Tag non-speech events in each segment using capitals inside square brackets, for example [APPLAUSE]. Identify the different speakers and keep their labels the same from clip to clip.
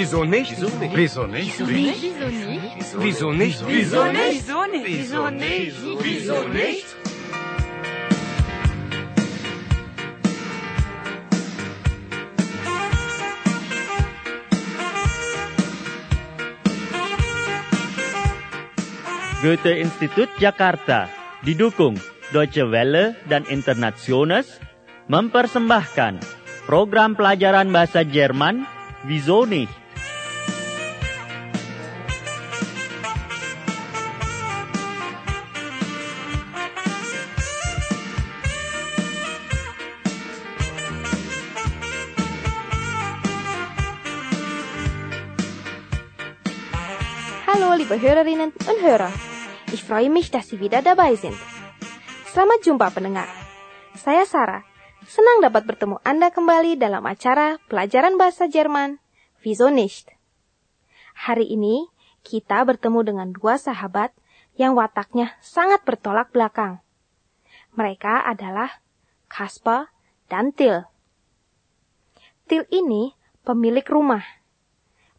Speaker 1: Wieso nicht?
Speaker 2: Wieso nicht?
Speaker 1: Wieso nicht?
Speaker 3: Wieso nicht?
Speaker 1: Wieso nicht?
Speaker 3: Wieso nicht?
Speaker 1: Wieso nicht? Wieso nicht?
Speaker 4: Goethe-Institut Jakarta didukung Deutsche Welle dan Internationals mempersembahkan program pelajaran bahasa Jerman Wieso nicht?
Speaker 5: Liebe Hörerinnen und Hörer. Ich freue mich, dass Sie wieder dabei sind. Selamat jumpa pendengar. Saya Sarah. Senang dapat bertemu Anda kembali dalam acara pelajaran bahasa Jerman Wieso nicht? Hari ini kita bertemu dengan dua sahabat yang wataknya sangat bertolak belakang. Mereka adalah Kasper dan Til. Til ini pemilik rumah.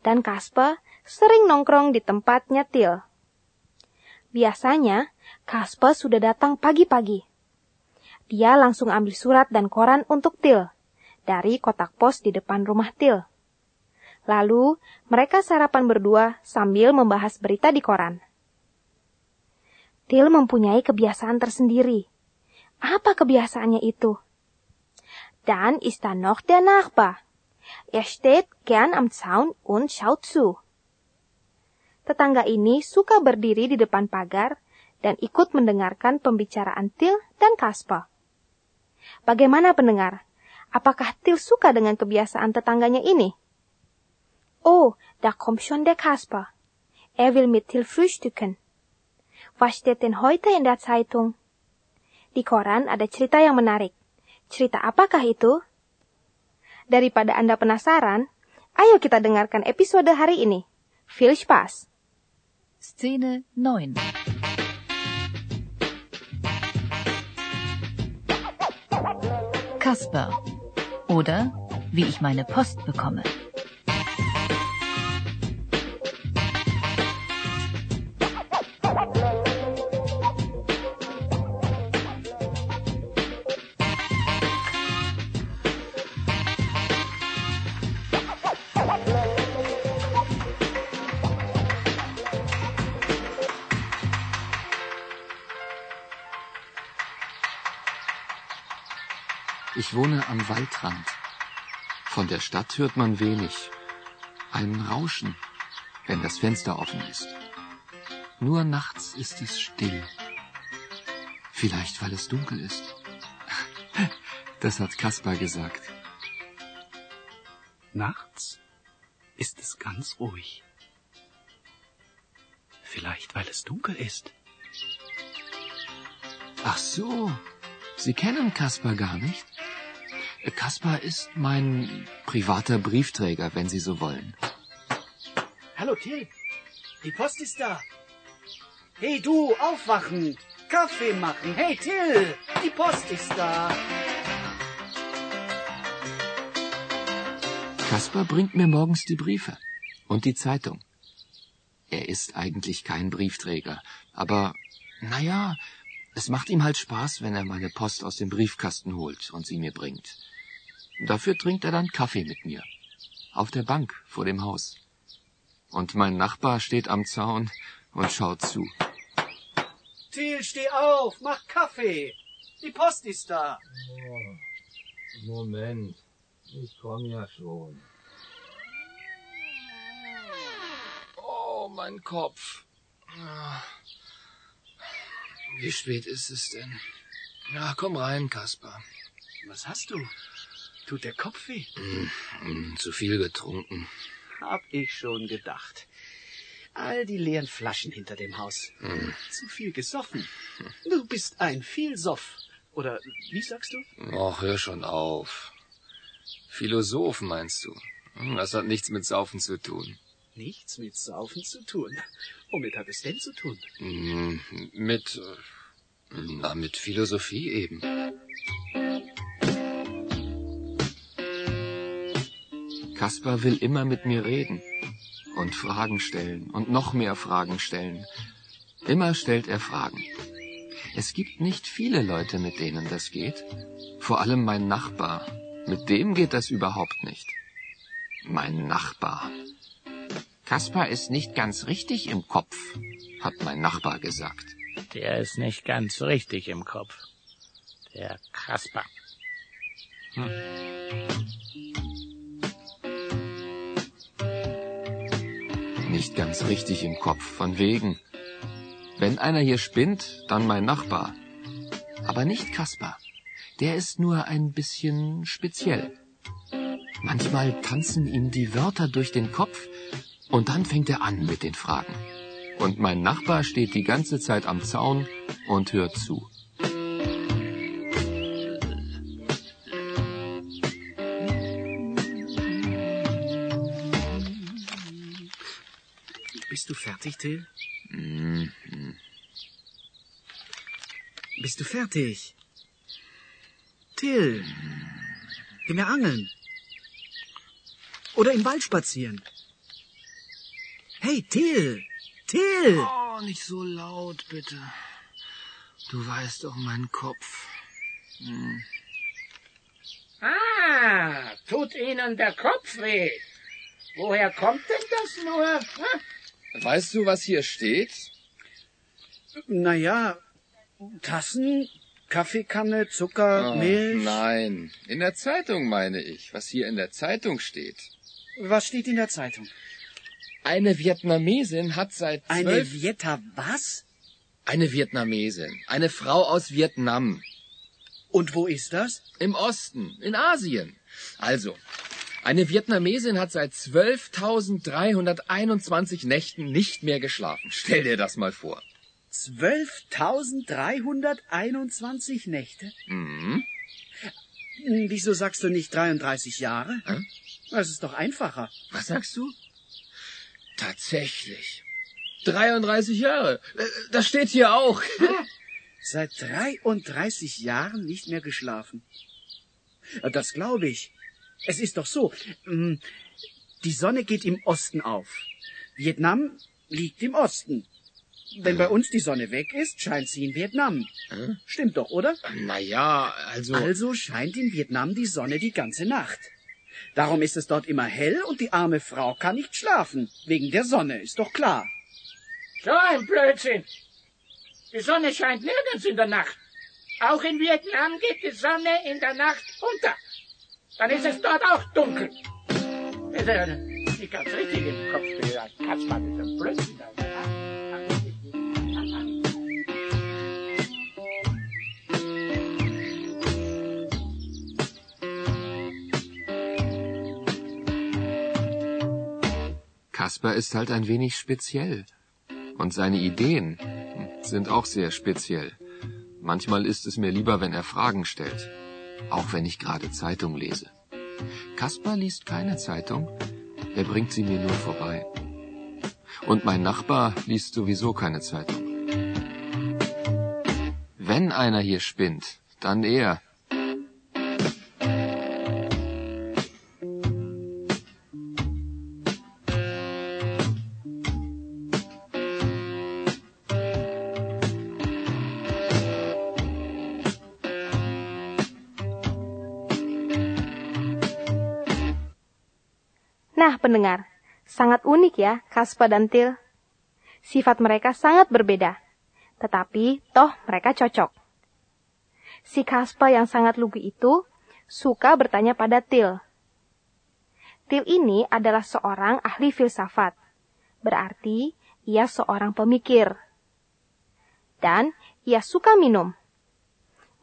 Speaker 5: Dan Kasper sering nongkrong di tempatnya Til. Biasanya, Kasper sudah datang pagi-pagi. Dia langsung ambil surat dan koran untuk Til dari kotak pos di depan rumah Til. Lalu, mereka sarapan berdua sambil membahas berita di koran. Til mempunyai kebiasaan tersendiri. Apa kebiasaannya itu? Dan ist da noch der Nachbar. Er steht gern am Zaun und schaut zu. Tetangga ini suka berdiri di depan pagar dan ikut mendengarkan pembicaraan Til dan Kasper. Bagaimana pendengar? Apakah Til suka dengan kebiasaan tetangganya ini? Oh, da kommt schon der Kasper. Er will mit Til frühstücken. Was steht denn heute in der Zeitung? Di koran ada cerita yang menarik. Cerita apakah itu? Daripada Anda penasaran, ayo kita dengarkan episode hari ini. Viel Spaß!
Speaker 6: Szene 9. Kasper. Oder wie ich meine Post bekomme.
Speaker 7: Ich wohne am Waldrand. Von der Stadt hört man wenig. Ein Rauschen, wenn das Fenster offen ist. Nur nachts ist es still. Vielleicht, weil es dunkel ist. [LAUGHS] Das hat Kaspar gesagt.
Speaker 2: Nachts ist es ganz ruhig. Vielleicht, weil es dunkel ist.
Speaker 7: Ach so, Sie kennen Kaspar gar nicht? Kaspar ist mein privater Briefträger, wenn Sie so wollen.
Speaker 1: Hallo Till, die Post ist da. Hey du, aufwachen, Kaffee machen. Hey Till, die Post ist da.
Speaker 7: Kaspar bringt mir morgens die Briefe und die Zeitung. Er ist eigentlich kein Briefträger, aber naja, es macht ihm halt Spaß, wenn er meine Post aus dem Briefkasten holt und sie mir bringt. Dafür trinkt er dann Kaffee mit mir. Auf der Bank vor dem Haus. Und mein Nachbar steht am Zaun und schaut zu.
Speaker 1: Till, steh auf, mach Kaffee. Die Post ist da.
Speaker 8: Oh, Moment, ich komme ja schon.
Speaker 7: Oh, mein Kopf. Wie spät ist es denn? Ja, komm rein, Kaspar.
Speaker 1: Was hast du? Tut der Kopf weh?
Speaker 7: Hm, zu viel getrunken.
Speaker 1: Hab ich schon gedacht. All die leeren Flaschen hinter dem Haus.
Speaker 7: Hm.
Speaker 1: Zu viel gesoffen. Du bist ein Vielsoff. Oder wie sagst du?
Speaker 7: Och, hör schon auf. Philosoph meinst du? Hm, Das hat nichts mit Saufen zu tun.
Speaker 1: Nichts mit Saufen zu tun. Womit hat es denn zu tun?
Speaker 7: Hm, Mit, na, mit Philosophie eben. Kaspar will immer mit mir reden. und Fragen stellen und noch mehr Fragen stellen. Immer stellt er Fragen. Es gibt nicht viele Leute, mit denen das geht. Vor allem mein Nachbar. Mit dem geht das überhaupt nicht. Mein Nachbar. Kaspar ist nicht ganz richtig im Kopf, hat mein Nachbar gesagt.
Speaker 3: Der ist nicht ganz richtig im Kopf. Der Kasper. Hm.
Speaker 7: Nicht ganz richtig im Kopf, von wegen. Wenn einer hier spinnt, dann mein Nachbar. Aber nicht Kaspar. Der ist nur ein bisschen speziell. Manchmal tanzen ihm die Wörter durch den Kopf und dann fängt er an mit den Fragen. Und mein Nachbar steht die ganze Zeit am Zaun und hört zu.
Speaker 1: Bist du fertig, Till?
Speaker 7: Mhm.
Speaker 1: Bist du fertig? Till, gehen wir angeln. Oder im Wald spazieren. Hey, Till! Till!
Speaker 7: Oh, nicht so laut, bitte. Du weißt doch meinen Kopf. Hm.
Speaker 3: Ah, tut Ihnen der Kopf weh? Woher kommt denn das nur? Hm?
Speaker 7: Weißt du, was hier steht?
Speaker 1: Naja, Tassen, Kaffeekanne, Zucker,
Speaker 7: Oh,
Speaker 1: Milch.
Speaker 7: Nein, in der Zeitung meine ich, was hier in der Zeitung steht.
Speaker 1: Was steht in der Zeitung?
Speaker 7: Eine Vietnamesin hat seit
Speaker 1: Eine
Speaker 7: zwölf...
Speaker 1: Vieta was?
Speaker 7: Eine Vietnamesin, eine Frau aus Vietnam.
Speaker 1: Und wo ist das?
Speaker 7: Im Osten, in Asien. Also, eine Vietnamesin hat seit 12.321 Nächten nicht mehr geschlafen. Stell dir das mal vor.
Speaker 1: 12.321 Nächte?
Speaker 7: Mhm.
Speaker 1: Hm, Wieso sagst du nicht 33 Jahre?
Speaker 7: Hä?
Speaker 1: Das ist doch einfacher.
Speaker 7: Was sagst du? Tatsächlich. 33 Jahre. Äh, Das steht hier auch.
Speaker 1: Seit 33 Jahren nicht mehr geschlafen. Das glaube ich. Es ist doch so. hm, Die Sonne geht im Osten auf. Vietnam liegt im Osten. Wenn bei uns die Sonne weg ist, scheint sie in Vietnam. Stimmt doch, oder?
Speaker 7: Naja, also...
Speaker 1: Also scheint in Vietnam die Sonne die ganze Nacht. Darum ist es dort immer hell und die arme Frau kann nicht schlafen. Wegen der Sonne, ist doch klar.
Speaker 3: So ein Blödsinn. Die Sonne scheint nirgends in der Nacht. Auch in Vietnam geht die Sonne in der Nacht unter. Dann ist es dort auch dunkel. Ist ja nicht ganz richtig im Kopf. Kaspar, das ist ein Blödsinn.
Speaker 7: Kasper ist halt ein wenig speziell. Und seine Ideen sind auch sehr speziell. Manchmal ist es mir lieber, wenn er Fragen stellt. Auch wenn ich gerade Zeitung lese. Kasper liest keine Zeitung. Er bringt sie mir nur vorbei. Und mein Nachbar liest sowieso keine Zeitung. Wenn einer hier spinnt, dann er.
Speaker 5: Pendengar, sangat unik ya Kaspa dan Til. Sifat mereka sangat berbeda, tetapi toh mereka cocok. Si Kaspa yang sangat lugu itu suka bertanya pada Til. Til ini adalah seorang ahli filsafat, berarti ia seorang pemikir. Dan ia suka minum.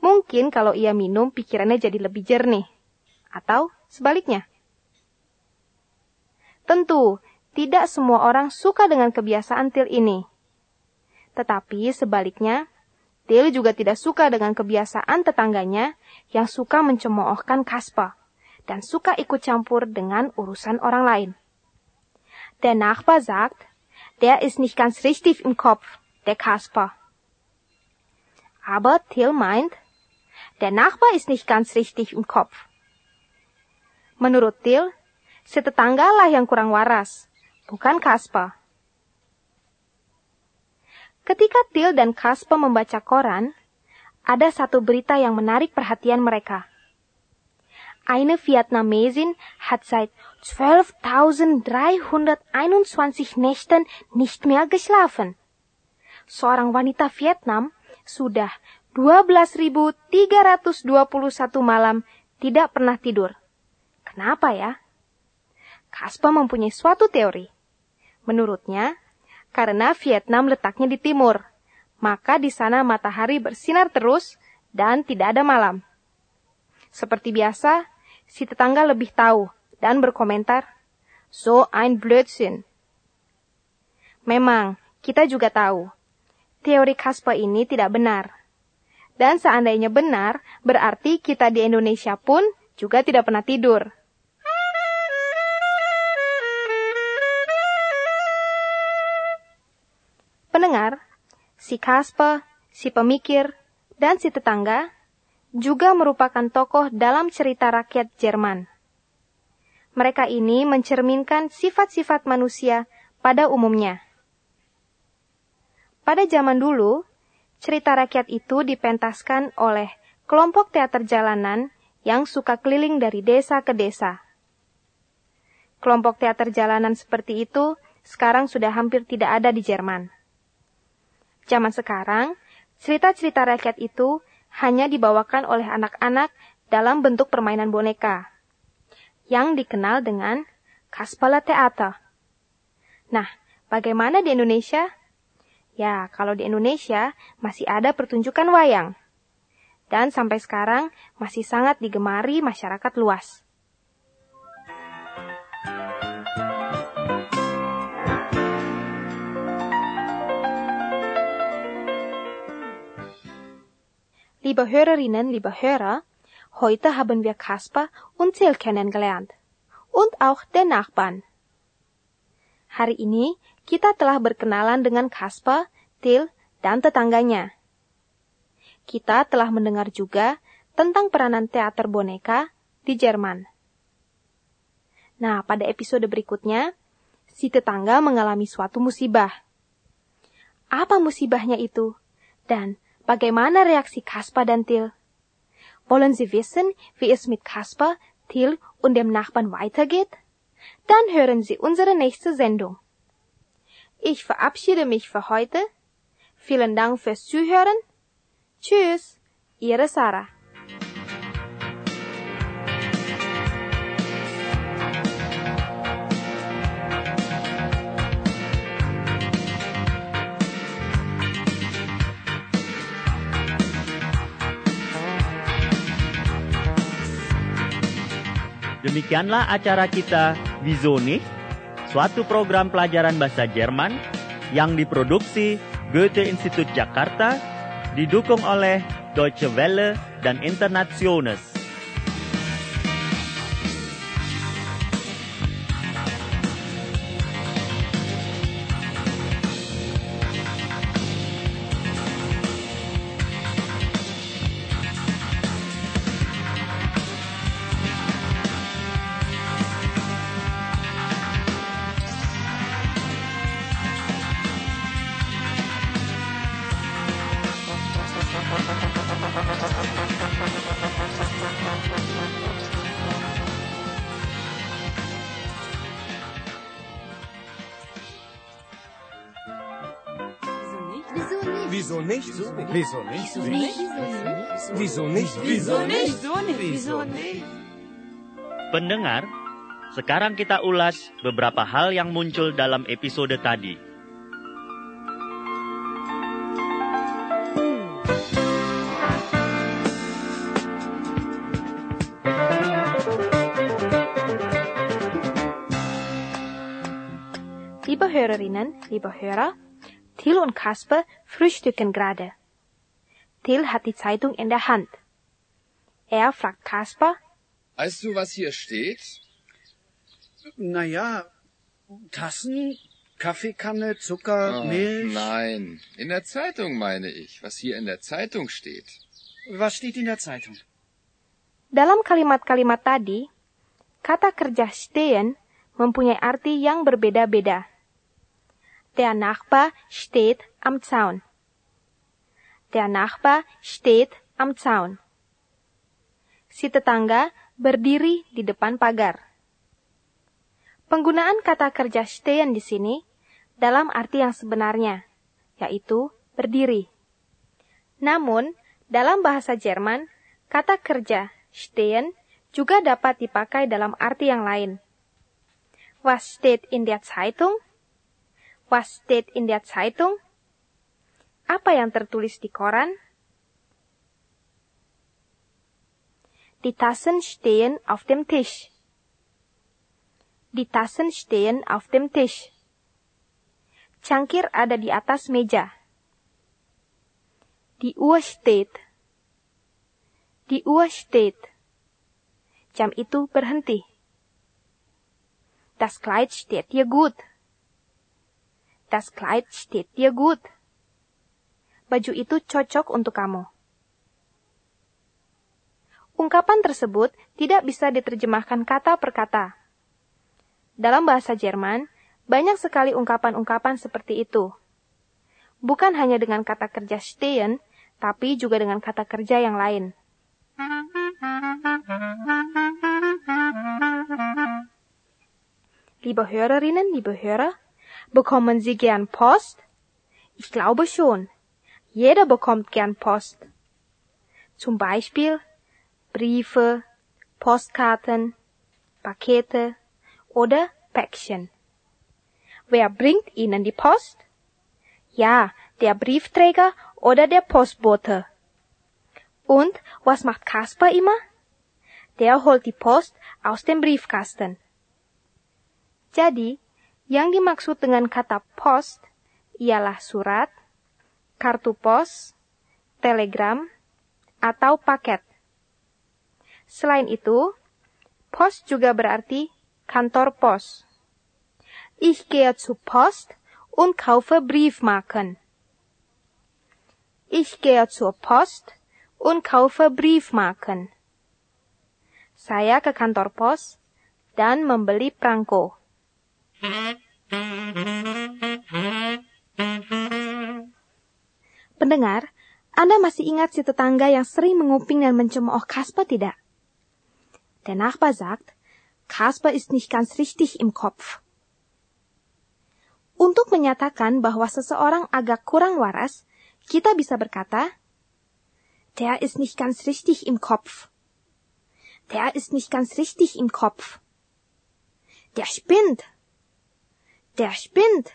Speaker 5: Mungkin kalau ia minum pikirannya jadi lebih jernih. Atau sebaliknya. Tentu, tidak semua orang suka dengan kebiasaan Til ini. Tetapi sebaliknya, Til juga tidak suka dengan kebiasaan tetangganya yang suka mencemoohkan Kasper dan suka ikut campur dengan urusan orang lain. Der Nachbar sagt, der ist nicht ganz richtig im Kopf, der Kasper. Aber Till meint, der Nachbar ist nicht ganz richtig im Kopf. Menurut Till, si tetanggalah yang kurang waras, bukan Kasper. Ketika Til dan Kasper membaca koran, ada satu berita yang menarik perhatian mereka. Eine Vietnamesin hat seit 12.321 Nächten nicht mehr geschlafen. Seorang wanita Vietnam sudah 12.321 malam tidak pernah tidur. Kenapa ya? Kaspa mempunyai suatu teori. Menurutnya, karena Vietnam letaknya di timur, maka di sana matahari bersinar terus dan tidak ada malam. Seperti biasa, si tetangga lebih tahu dan berkomentar, So ein Blödsinn. Memang, kita juga tahu, teori Kasper ini tidak benar. Dan seandainya benar, berarti kita di Indonesia pun juga tidak pernah tidur. Si Kasper, si pemikir, dan si tetangga juga merupakan tokoh dalam cerita rakyat Jerman. Mereka ini mencerminkan sifat-sifat manusia pada umumnya. Pada zaman dulu, cerita rakyat itu dipentaskan oleh kelompok teater jalanan yang suka keliling dari desa ke desa. Kelompok teater jalanan seperti itu sekarang sudah hampir tidak ada di Jerman. Zaman sekarang, cerita-cerita rakyat itu hanya dibawakan oleh anak-anak dalam bentuk permainan boneka yang dikenal dengan Kasperle Theater. Nah, bagaimana di Indonesia? Ya, kalau di Indonesia masih ada pertunjukan wayang. Dan sampai sekarang masih sangat digemari masyarakat luas. Liebe Hörerinnen, liebe Hörer, heute haben wir Kasper und Till kennengelernt. Und auch den Nachbarn. Hari ini kita telah berkenalan dengan Kasper, Till, dan tetangganya. Kita telah mendengar juga tentang peranan teater boneka di Jerman. Nah, pada episode berikutnya, si tetangga mengalami suatu musibah. Apa musibahnya itu? Dan Bagaimana reaksi Kaspar dan Till? Wollen Sie wissen, wie es mit Kaspar, Till und dem Nachbarn weitergeht? Dann hören Sie unsere nächste Sendung. Ich verabschiede mich für heute. Vielen Dank fürs Zuhören. Tschüss, Ihre Sarah.
Speaker 4: Demikianlah acara kita Wieso nicht? Suatu program pelajaran bahasa Jerman yang diproduksi Goethe Institut Jakarta didukung oleh Deutsche Welle dan Internationals.
Speaker 9: Nicht? Wieso nicht? Wieso nicht? Wieso nicht? Wieso nicht? Wieso nicht?
Speaker 4: Pendengar, sekarang kita ulas beberapa hal yang muncul dalam episode tadi.
Speaker 5: Liebe Hörerinnen, liebe Hörer, Till und Kasper frühstücken gerade. Till hat die Zeitung in der Hand. Er fragt Kasper,
Speaker 7: Weißt du, was hier steht?
Speaker 1: Naja, Tassen, Kaffeekanne, Zucker,
Speaker 7: Oh,
Speaker 1: Milch.
Speaker 7: Nein, in der Zeitung meine ich, was hier in der Zeitung steht.
Speaker 1: Was steht in der Zeitung?
Speaker 5: dalam kalimat-kalimat tadi, kata kerja stehen mempunyai arti yang berbeda-beda. Der Nachbar steht am Zaun. Der Nachbar steht am Zaun. Si tetangga berdiri di depan pagar. Penggunaan kata kerja stehen di sini dalam arti yang sebenarnya, yaitu berdiri. Namun, dalam bahasa Jerman, kata kerja stehen juga dapat dipakai dalam arti yang lain. Was steht in der Zeitung? Was steht in der Zeitung? Apa yang tertulis di koran? Die Tassen stehen auf dem Tisch. Die Tassen stehen auf dem Tisch. Cangkir ada di atas meja. Die Uhr steht. Die Uhr steht. Jam itu berhenti. Das Kleid steht dir gut. Das Kleid steht dir gut. Baju itu cocok untuk kamu. Ungkapan tersebut tidak bisa diterjemahkan kata per kata. Dalam bahasa Jerman, banyak sekali ungkapan-ungkapan seperti itu. Bukan hanya dengan kata kerja stehen, tapi juga dengan kata kerja yang lain. Liebe Hörerinnen, liebe Hörer, Bekommen Sie gern Post? Ich glaube schon. Jeder bekommt gern Post. Zum Beispiel Briefe, Postkarten, Pakete oder Päckchen. Wer bringt Ihnen die Post? Ja, der Briefträger oder der Postbote. Und was macht Kasper immer? Der holt die Post aus dem Briefkasten. Jadi, Yang dimaksud dengan kata post ialah surat, kartu pos, telegram, atau paket. Selain itu, pos juga berarti kantor pos. Ich gehe zu Post und kaufe Briefmarken. Ich gehe zur Post und kaufe Briefmarken. Saya ke kantor pos dan membeli perangko. Pendengar, Anda masih ingat si tetangga yang sering menguping dan mencemooh Kasper tidak? Der Nachbar sagt, Kasper ist nicht ganz richtig im Kopf. Untuk menyatakan bahwa seseorang agak kurang waras, kita bisa berkata, Der ist nicht ganz richtig im Kopf. Der ist nicht ganz richtig im Kopf. Der spinnt. Der spinnt.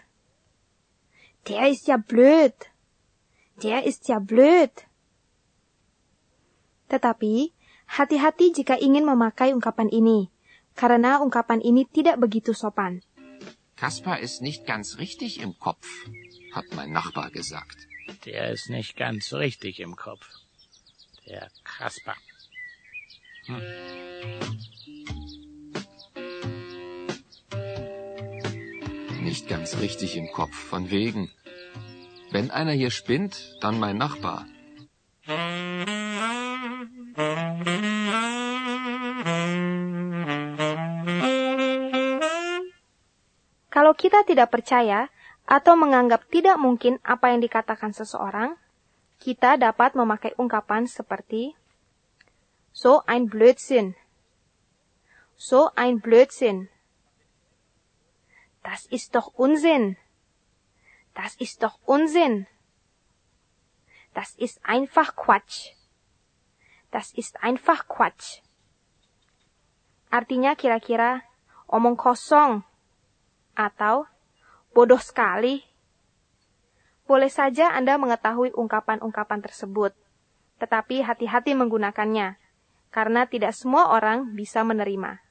Speaker 5: Der ist ja blöd. Der ist ja blöd. Tetapi, hati-hati jika ingin memakai ungkapan ini, karena ungkapan ini tidak begitu sopan.
Speaker 7: Kaspar ist nicht ganz richtig im Kopf, hat mein Nachbar gesagt.
Speaker 3: Der ist nicht ganz richtig im Kopf. Der Kaspar. Hm.
Speaker 7: Nicht ganz richtig im Kopf, von wegen. Wenn einer hier spinnt, dann mein Nachbar.
Speaker 5: Kalau kita tidak percaya atau menganggap tidak mungkin apa yang dikatakan seseorang, kita dapat memakai ungkapan seperti So ein Blödsinn. So ein Blödsinn. Das ist doch Unsinn. Das ist doch Unsinn. Das ist einfach Quatsch. Das ist einfach Quatsch. Artinya kira-kira omong kosong atau bodoh sekali. Boleh saja Anda mengetahui ungkapan-ungkapan tersebut, tetapi hati-hati menggunakannya, karena tidak semua orang bisa menerima.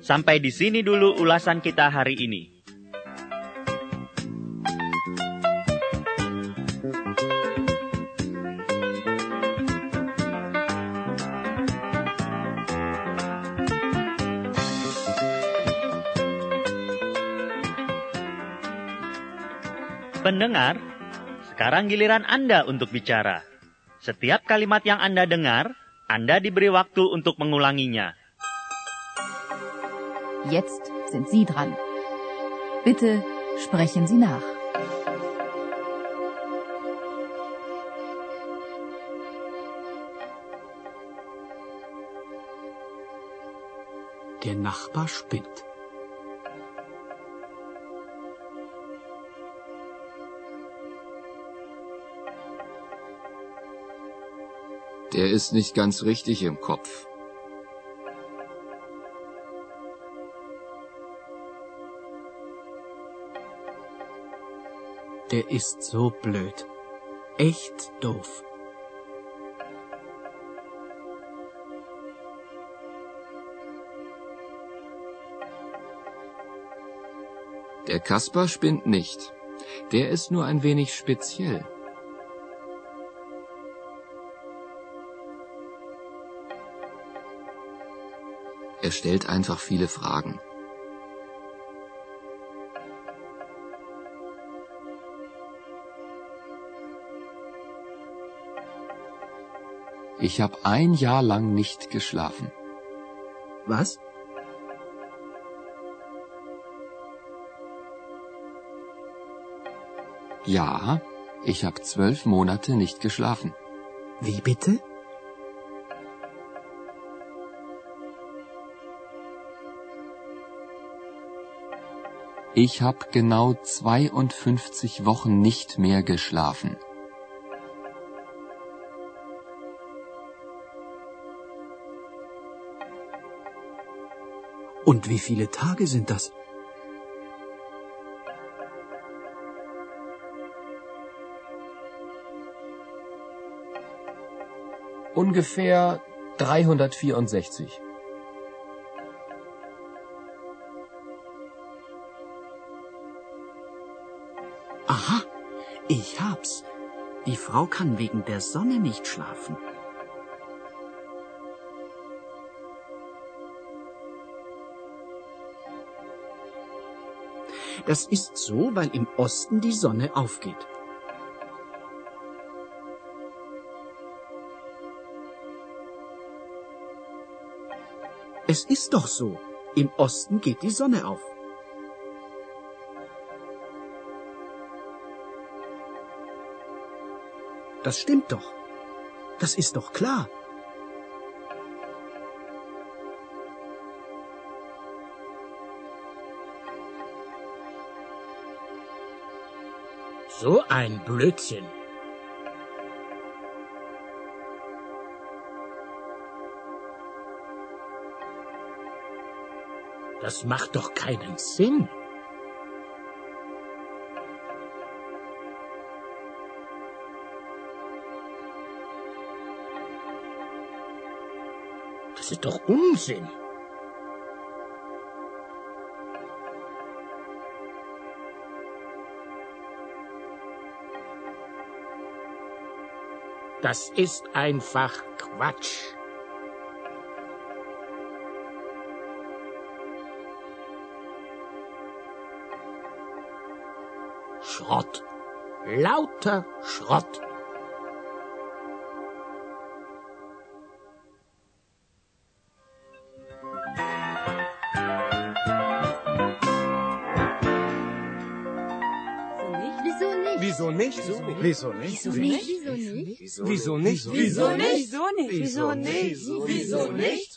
Speaker 4: Sampai di sini dulu ulasan kita hari ini. Pendengar, sekarang giliran Anda untuk bicara. Setiap kalimat yang Anda dengar, Anda diberi waktu untuk mengulanginya.
Speaker 6: Jetzt sind Sie dran. Bitte sprechen Sie nach.
Speaker 10: Der Nachbar spinnt.
Speaker 7: Der ist nicht ganz richtig im Kopf.
Speaker 10: Der ist so blöd. Echt doof.
Speaker 7: Der Kasper spinnt nicht. Der ist nur ein wenig speziell. Er stellt einfach viele Fragen. Ich habe ein Jahr lang nicht geschlafen.
Speaker 1: Was?
Speaker 7: Ja, ich habe zwölf Monate nicht geschlafen.
Speaker 1: Wie bitte?
Speaker 7: Ich habe genau 52 Wochen nicht mehr geschlafen.
Speaker 10: Und wie viele Tage sind das?
Speaker 11: Ungefähr 364.
Speaker 1: Aha, ich hab's. Die Frau kann wegen der Sonne nicht schlafen. Das ist so, weil im Osten die Sonne aufgeht. Es ist doch so. Im Osten geht die Sonne auf. Das stimmt doch. Das ist doch klar.
Speaker 12: So ein Blödsinn. Das macht doch keinen Sinn. Das ist doch Unsinn. Das ist einfach Quatsch. Schrott. Lauter Schrott.
Speaker 9: Visonnet,